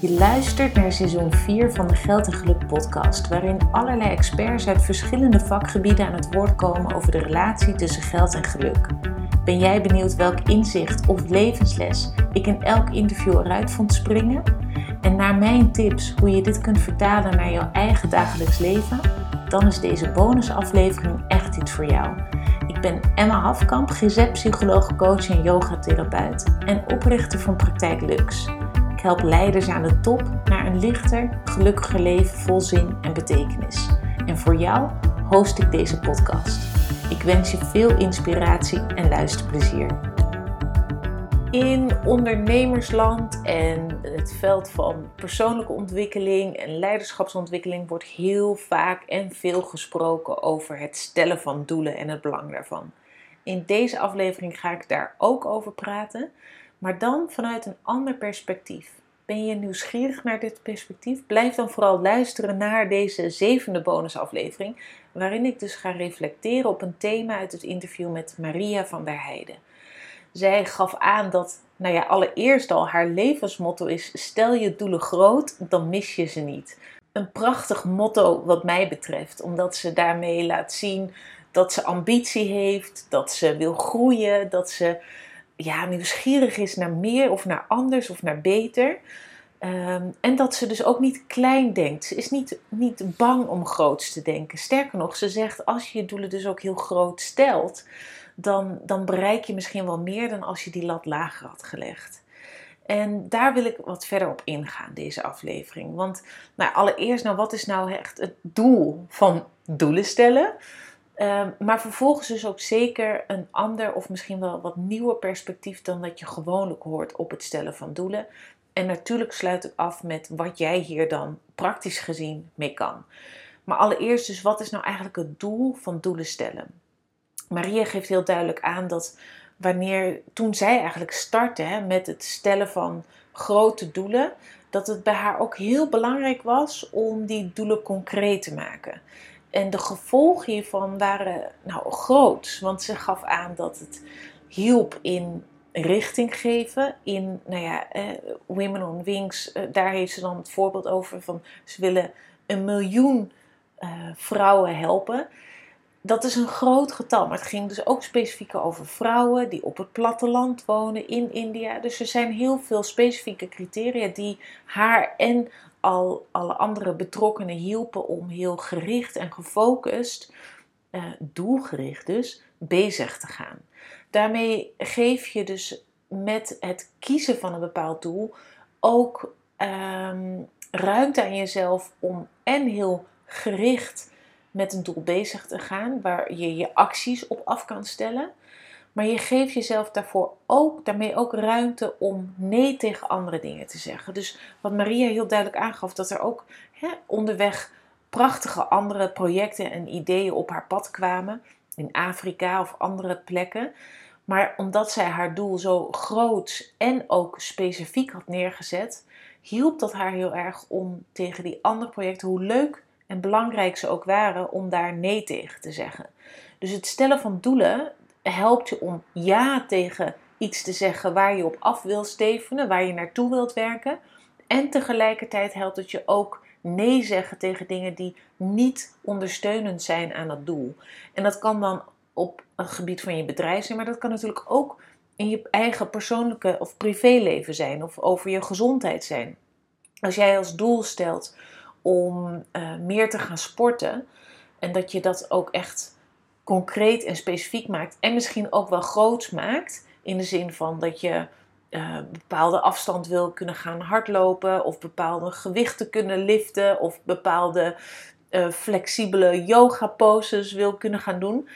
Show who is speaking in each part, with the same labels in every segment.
Speaker 1: Je luistert naar seizoen 4 van de Geld en Geluk podcast, waarin allerlei experts uit verschillende vakgebieden aan het woord komen over de relatie tussen geld en geluk. Ben jij benieuwd welk inzicht of levensles ik in elk interview eruit vond springen? En naar mijn tips hoe je dit kunt vertalen naar jouw eigen dagelijks leven? Dan is deze bonusaflevering echt iets voor jou. Ik ben Emma Hafkamp, GZ-psycholoog, coach en yogatherapeut en oprichter van Praktijk Lux. Ik help leiders aan de top naar een lichter, gelukkiger leven vol zin en betekenis. En voor jou host ik deze podcast. Ik wens je veel inspiratie en luisterplezier. In ondernemersland en het veld van persoonlijke ontwikkeling en leiderschapsontwikkeling wordt heel vaak en veel gesproken over het stellen van doelen en het belang daarvan. In deze aflevering ga ik daar ook over praten, maar dan vanuit een ander perspectief. Ben je nieuwsgierig naar dit perspectief? Blijf dan vooral luisteren naar deze zevende bonusaflevering, waarin ik dus ga reflecteren op een thema uit het interview met Maria van der Heijden. Zij gaf aan dat, nou ja, allereerst al haar levensmotto is: stel je doelen groot, dan mis je ze niet. Een prachtig motto wat mij betreft, omdat ze daarmee laat zien dat ze ambitie heeft, dat ze wil groeien, dat ze ja, nieuwsgierig is naar meer of naar anders of naar beter. Ehm, en dat ze dus ook niet klein denkt. Ze is niet, niet bang om groots te denken. Sterker nog, ze zegt als je je doelen dus ook heel groot stelt, dan, dan bereik je misschien wel meer dan als je die lat lager had gelegd. En daar wil ik wat verder op ingaan, deze aflevering. Want nou, allereerst, nou, wat is nou echt het doel van doelen stellen? Ehm, maar vervolgens dus ook zeker een ander of misschien wel wat nieuwer perspectief dan dat je gewoonlijk hoort op het stellen van doelen. En natuurlijk sluit ik af met wat jij hier dan praktisch gezien mee kan. Maar allereerst dus, wat is nou eigenlijk het doel van doelen stellen? Maria geeft heel duidelijk aan dat wanneer, toen zij eigenlijk startte hè, met het stellen van grote doelen, dat het bij haar ook heel belangrijk was om die doelen concreet te maken. En de gevolgen hiervan waren nou groot, want ze gaf aan dat het hielp in richting geven. In, nou ja, eh, Women on Wings, eh, daar heeft ze dan het voorbeeld over van ze willen een miljoen eh, vrouwen helpen dat is een groot getal, maar het ging dus ook specifiek over vrouwen die op het platteland wonen in India. Dus er zijn heel veel specifieke criteria die haar en al alle andere betrokkenen hielpen om heel gericht en gefocust, eh, doelgericht dus, bezig te gaan. Daarmee geef je dus met het kiezen van een bepaald doel ook ehm, ruimte aan jezelf om en heel gericht met een doel bezig te gaan, waar je je acties op af kan stellen. Maar je geeft jezelf daarvoor ook, daarmee ook ruimte om nee tegen andere dingen te zeggen. Dus wat Maria heel duidelijk aangaf, dat er ook hè, onderweg prachtige andere projecten en ideeën op haar pad kwamen. In Afrika of andere plekken. Maar omdat zij haar doel zo groot en ook specifiek had neergezet, hielp dat haar heel erg om tegen die andere projecten, hoe leuk en belangrijk ze ook waren om daar nee tegen te zeggen. Dus het stellen van doelen helpt je om ja tegen iets te zeggen waar je op af wil stevenen, waar je naartoe wilt werken. En tegelijkertijd helpt het je ook nee zeggen tegen dingen die niet ondersteunend zijn aan het doel. En dat kan dan op het gebied van je bedrijf zijn, maar dat kan natuurlijk ook in je eigen persoonlijke of privéleven zijn of over je gezondheid zijn. Als jij als doel stelt om uh, meer te gaan sporten. En dat je dat ook echt concreet en specifiek maakt. En misschien ook wel groots maakt. In de zin van dat je uh, bepaalde afstand wil kunnen gaan hardlopen. Of bepaalde gewichten kunnen liften. Of bepaalde uh, flexibele yoga poses wil kunnen gaan doen.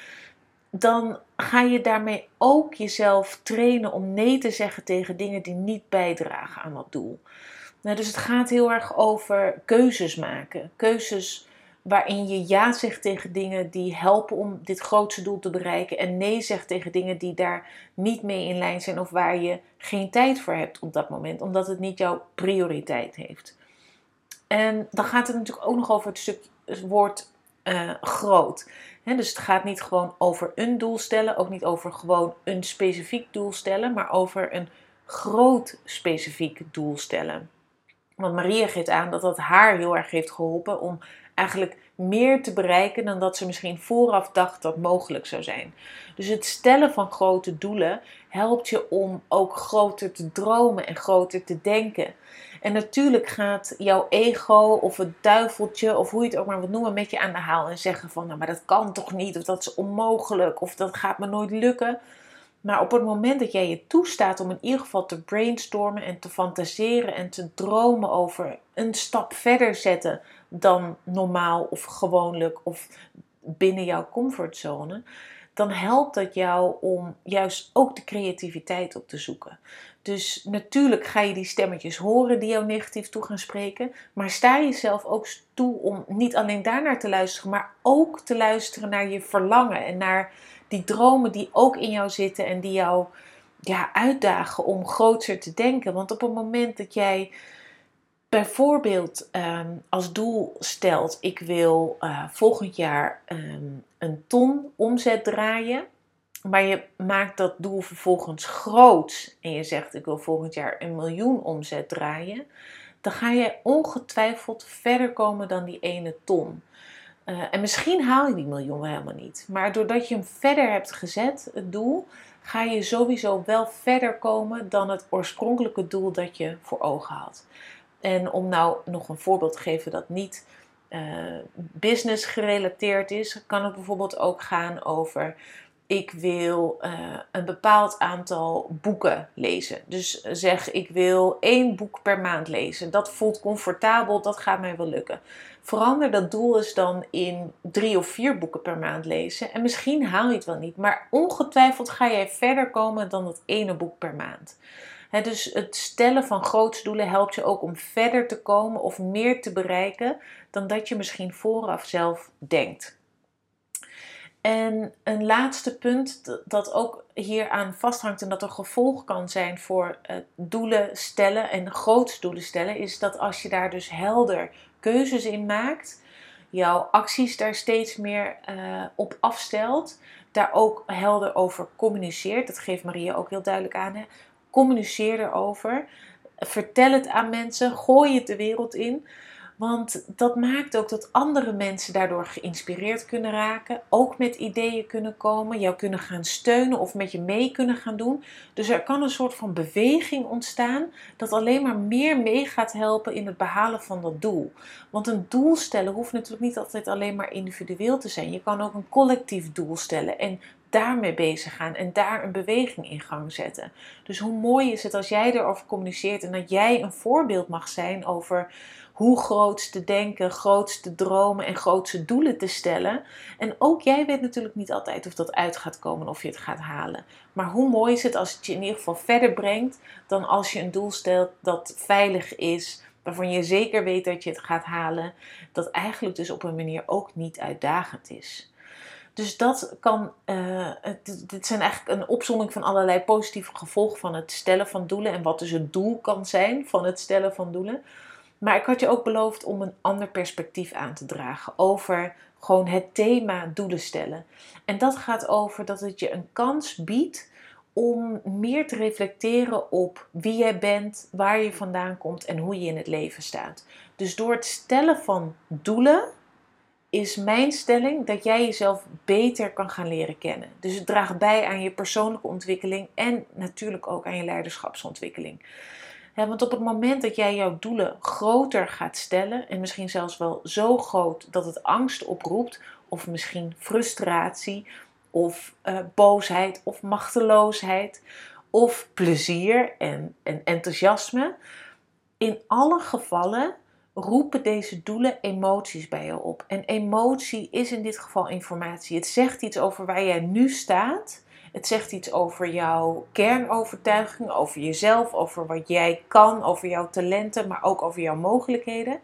Speaker 1: Dan ga je daarmee ook jezelf trainen om nee te zeggen tegen dingen die niet bijdragen aan dat doel. Nou, dus het gaat heel erg over keuzes maken. Keuzes waarin je ja zegt tegen dingen die helpen om dit grootste doel te bereiken. En nee zegt tegen dingen die daar niet mee in lijn zijn of waar je geen tijd voor hebt op dat moment, omdat het niet jouw prioriteit heeft. En dan gaat het natuurlijk ook nog over het stuk woord uh, groot. dus het gaat niet gewoon over een doel stellen, ook niet over gewoon een specifiek doel stellen, maar over een groot specifiek doel stellen. Want Maria geeft aan dat dat haar heel erg heeft geholpen om eigenlijk meer te bereiken dan dat ze misschien vooraf dacht dat mogelijk zou zijn. Dus het stellen van grote doelen helpt je om ook groter te dromen en groter te denken. En natuurlijk gaat jouw ego of het duiveltje, of hoe je het ook maar wilt noemen, met je aan de haal en zeggen van, nou maar dat kan toch niet, of dat is onmogelijk, of dat gaat me nooit lukken. Maar op het moment dat jij je toestaat om in ieder geval te brainstormen en te fantaseren en te dromen over een stap verder zetten dan normaal of gewoonlijk of binnen jouw comfortzone, dan helpt dat jou om juist ook de creativiteit op te zoeken. Dus natuurlijk ga je die stemmetjes horen die jou negatief toe gaan spreken, maar sta jezelf ook toe om niet alleen daarnaar te luisteren, maar ook te luisteren naar je verlangen en naar die dromen die ook in jou zitten en die jou ja, uitdagen om groter te denken. Want op het moment dat jij bijvoorbeeld ehm, als doel stelt: ik wil uh, volgend jaar ehm, een ton omzet draaien. Maar je maakt dat doel vervolgens groot en je zegt: Ik wil volgend jaar een miljoen omzet draaien. Dan ga je ongetwijfeld verder komen dan die ene ton. Uh, en misschien haal je die miljoen wel helemaal niet. Maar doordat je hem verder hebt gezet, het doel, ga je sowieso wel verder komen dan het oorspronkelijke doel dat je voor ogen had. En om nou nog een voorbeeld te geven dat niet uh, business gerelateerd is, kan het bijvoorbeeld ook gaan over ik wil uh, een bepaald aantal boeken lezen. Dus zeg ik wil één boek per maand lezen. Dat voelt comfortabel, dat gaat mij wel lukken. Verander dat doel eens dan in drie of vier boeken per maand lezen. En misschien haal je het wel niet, maar ongetwijfeld ga jij verder komen dan dat ene boek per maand dus het stellen van grootsdoelen helpt je ook om verder te komen of meer te bereiken dan dat je misschien vooraf zelf denkt. En een laatste punt dat ook hieraan vasthangt en dat er gevolg kan zijn voor doelen stellen en grootsdoelen stellen, is dat als je daar dus helder keuzes in maakt, jouw acties daar steeds meer uh, op afstelt, daar ook helder over communiceert. Dat geeft Maria ook heel duidelijk aan. Hè? Communiceer erover. Vertel het aan mensen. Gooi het de wereld in. Want dat maakt ook dat andere mensen daardoor geïnspireerd kunnen raken, ook met ideeën kunnen komen, jou kunnen gaan steunen of met je mee kunnen gaan doen. Dus er kan een soort van beweging ontstaan dat alleen maar meer mee gaat helpen in het behalen van dat doel. Want een doel stellen hoeft natuurlijk niet altijd alleen maar individueel te zijn. Je kan ook een collectief doel stellen en daarmee bezig gaan en daar een beweging in gang zetten. Dus hoe mooi is het als jij erover communiceert en dat jij een voorbeeld mag zijn over hoe groot te denken, groot te dromen en grootste doelen te stellen. En ook jij weet natuurlijk niet altijd of dat uit gaat komen of je het gaat halen. Maar hoe mooi is het als het je in ieder geval verder brengt dan als je een doel stelt dat veilig is, waarvan je zeker weet dat je het gaat halen, dat eigenlijk dus op een manier ook niet uitdagend is. Dus dat kan, uh, dit zijn eigenlijk een opzomming van allerlei positieve gevolgen van het stellen van doelen en wat dus het doel kan zijn van het stellen van doelen. Maar ik had je ook beloofd om een ander perspectief aan te dragen over gewoon het thema doelen stellen. En dat gaat over dat het je een kans biedt om meer te reflecteren op wie jij bent, waar je vandaan komt en hoe je in het leven staat. Dus door het stellen van doelen is mijn stelling dat jij jezelf beter kan gaan leren kennen. Dus het draagt bij aan je persoonlijke ontwikkeling en natuurlijk ook aan je leiderschapsontwikkeling want op het moment dat jij jouw doelen groter gaat stellen, en misschien zelfs wel zo groot dat het angst oproept, of misschien frustratie, of uh, boosheid, of machteloosheid, of plezier en, en enthousiasme, in alle gevallen roepen deze doelen emoties bij je op. En emotie is in dit geval informatie. Het zegt iets over waar jij nu staat het zegt iets over jouw kernovertuiging, over jezelf, over wat jij kan, over jouw talenten, maar ook over jouw mogelijkheden.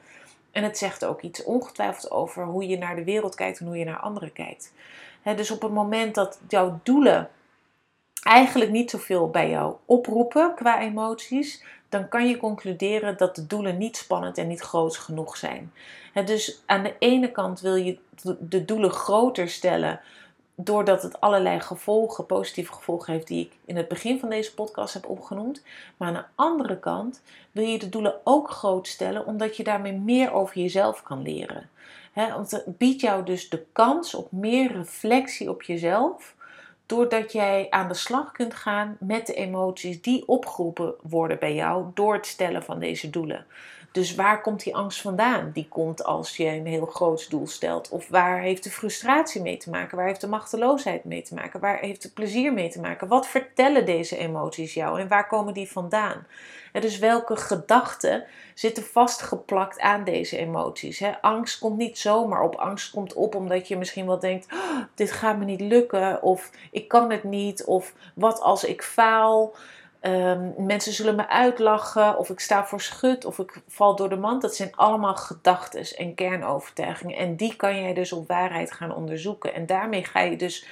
Speaker 1: En het zegt ook iets ongetwijfeld over hoe je naar de wereld kijkt en hoe je naar anderen kijkt. dus op het moment dat jouw doelen eigenlijk niet zoveel bij jou oproepen qua emoties, dan kan je concluderen dat de doelen niet spannend en niet groot genoeg zijn. dus aan de ene kant wil je de doelen groter stellen doordat het allerlei gevolgen, positieve gevolgen heeft, die ik in het begin van deze podcast heb opgenoemd. Maar aan de andere kant wil je de doelen ook groot stellen, omdat je daarmee meer over jezelf kan leren. Want het biedt jou dus de kans op meer reflectie op jezelf, doordat jij aan de slag kunt gaan met de emoties die opgeroepen worden bij jou door het stellen van deze doelen. Dus waar komt die angst vandaan? Die komt als je een heel groot doel stelt. Of waar heeft de frustratie mee te maken? Waar heeft de machteloosheid mee te maken? Waar heeft het plezier mee te maken? Wat vertellen deze emoties jou en waar komen die vandaan? En dus welke gedachten zitten vastgeplakt aan deze emoties? Angst komt niet zomaar op. Angst komt op omdat je misschien wel denkt: oh, dit gaat me niet lukken, of ik kan het niet, of wat als ik faal. Um, mensen zullen me uitlachen, of ik sta voor schut, of ik val door de mand. Dat zijn allemaal gedachten en kernovertuigingen. En die kan jij dus op waarheid gaan onderzoeken. En daarmee ga je dus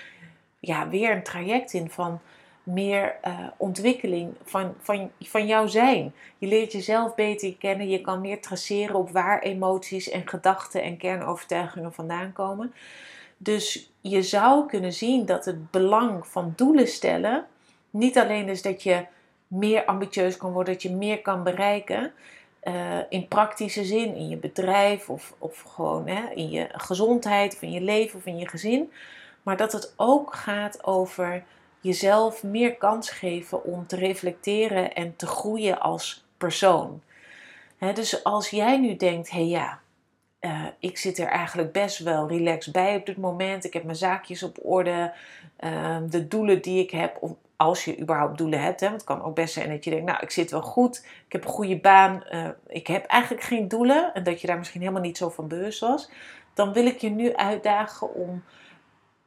Speaker 1: ja, weer een traject in van meer uh, ontwikkeling van, van, van jouw zijn. Je leert jezelf beter kennen. Je kan meer traceren op waar emoties en gedachten en kernovertuigingen vandaan komen. Dus je zou kunnen zien dat het belang van doelen stellen niet alleen is dat je meer ambitieus kan worden, dat je meer kan bereiken. Uh, in praktische zin, in je bedrijf of, of gewoon hè, in je gezondheid of in je leven of in je gezin. Maar dat het ook gaat over jezelf meer kans geven om te reflecteren en te groeien als persoon. dus als jij nu denkt, hé ja, uh, ik zit er eigenlijk best wel relaxed bij op dit moment. Ik heb mijn zaakjes op orde. Uh, de doelen die ik heb, als je überhaupt doelen hebt. Hè, want het kan ook best zijn dat je denkt, nou, ik zit wel goed, ik heb een goede baan, uh, ik heb eigenlijk geen doelen. En dat je daar misschien helemaal niet zo van bewust was. Dan wil ik je nu uitdagen om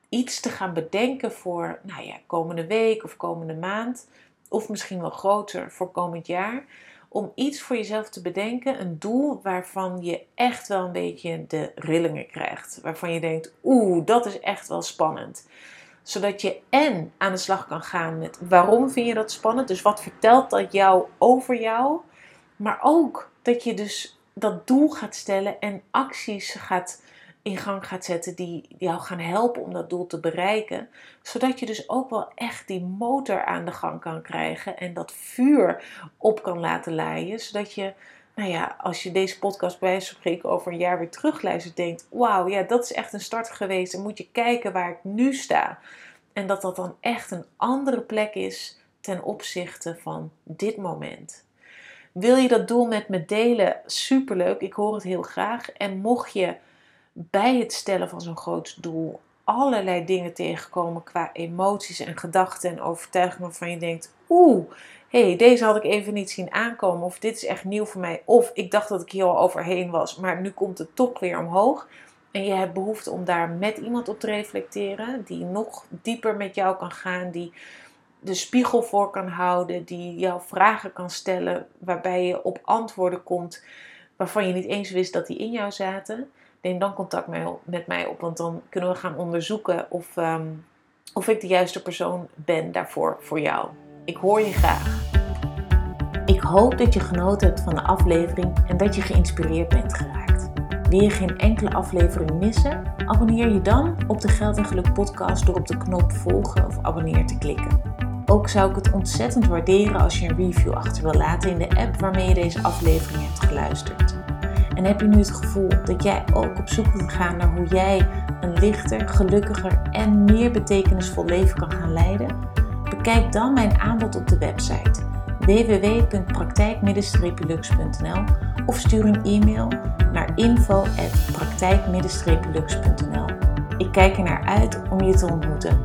Speaker 1: iets te gaan bedenken voor, nou ja, komende week of komende maand. Of misschien wel groter voor komend jaar. Om iets voor jezelf te bedenken, een doel waarvan je echt wel een beetje de rillingen krijgt. Waarvan je denkt, oeh, dat is echt wel spannend zodat je en aan de slag kan gaan met waarom vind je dat spannend? Dus wat vertelt dat jou over jou? Maar ook dat je dus dat doel gaat stellen en acties gaat in gang gaat zetten die jou gaan helpen om dat doel te bereiken. Zodat je dus ook wel echt die motor aan de gang kan krijgen en dat vuur op kan laten laaien. Zodat je, nou ja, als je deze podcast bij wijze van spreken over een jaar weer terugluistert, denkt: Wauw, ja, dat is echt een start geweest. Dan moet je kijken waar ik nu sta. En dat dat dan echt een andere plek is ten opzichte van dit moment. Wil je dat doel met me delen? Superleuk, ik hoor het heel graag. En mocht je bij het stellen van zo'n groot doel allerlei dingen tegenkomen qua emoties en gedachten en overtuigingen waarvan je denkt: oeh, hey, deze had ik even niet zien aankomen, of dit is echt nieuw voor mij, of ik dacht dat ik hier al overheen was, maar nu komt het toch weer omhoog. En je hebt behoefte om daar met iemand op te reflecteren, die nog dieper met jou kan gaan, die de spiegel voor kan houden, die jouw vragen kan stellen, waarbij je op antwoorden komt waarvan je niet eens wist dat die in jou zaten neem dan contact met mij op. Want dan kunnen we gaan onderzoeken of, ehm, of ik de juiste persoon ben daarvoor voor jou. Ik hoor je graag. Ik hoop dat je genoten hebt van de aflevering en dat je geïnspireerd bent geraakt. Wil je geen enkele aflevering missen? Abonneer je dan op de Geld en Geluk podcast door op de knop volgen of abonneer te klikken. Ook zou ik het ontzettend waarderen als je een review achter wil laten in de app waarmee je deze aflevering hebt geluisterd. En heb je nu het gevoel dat jij ook op zoek wilt gaan naar hoe jij een lichter, gelukkiger en meer betekenisvol leven kan gaan leiden? Bekijk dan mijn aanbod op de website www.praktijk-lux.nl of stuur een e-mail naar info.praktijk-lux.nl. Ik kijk er naar uit om je te ontmoeten.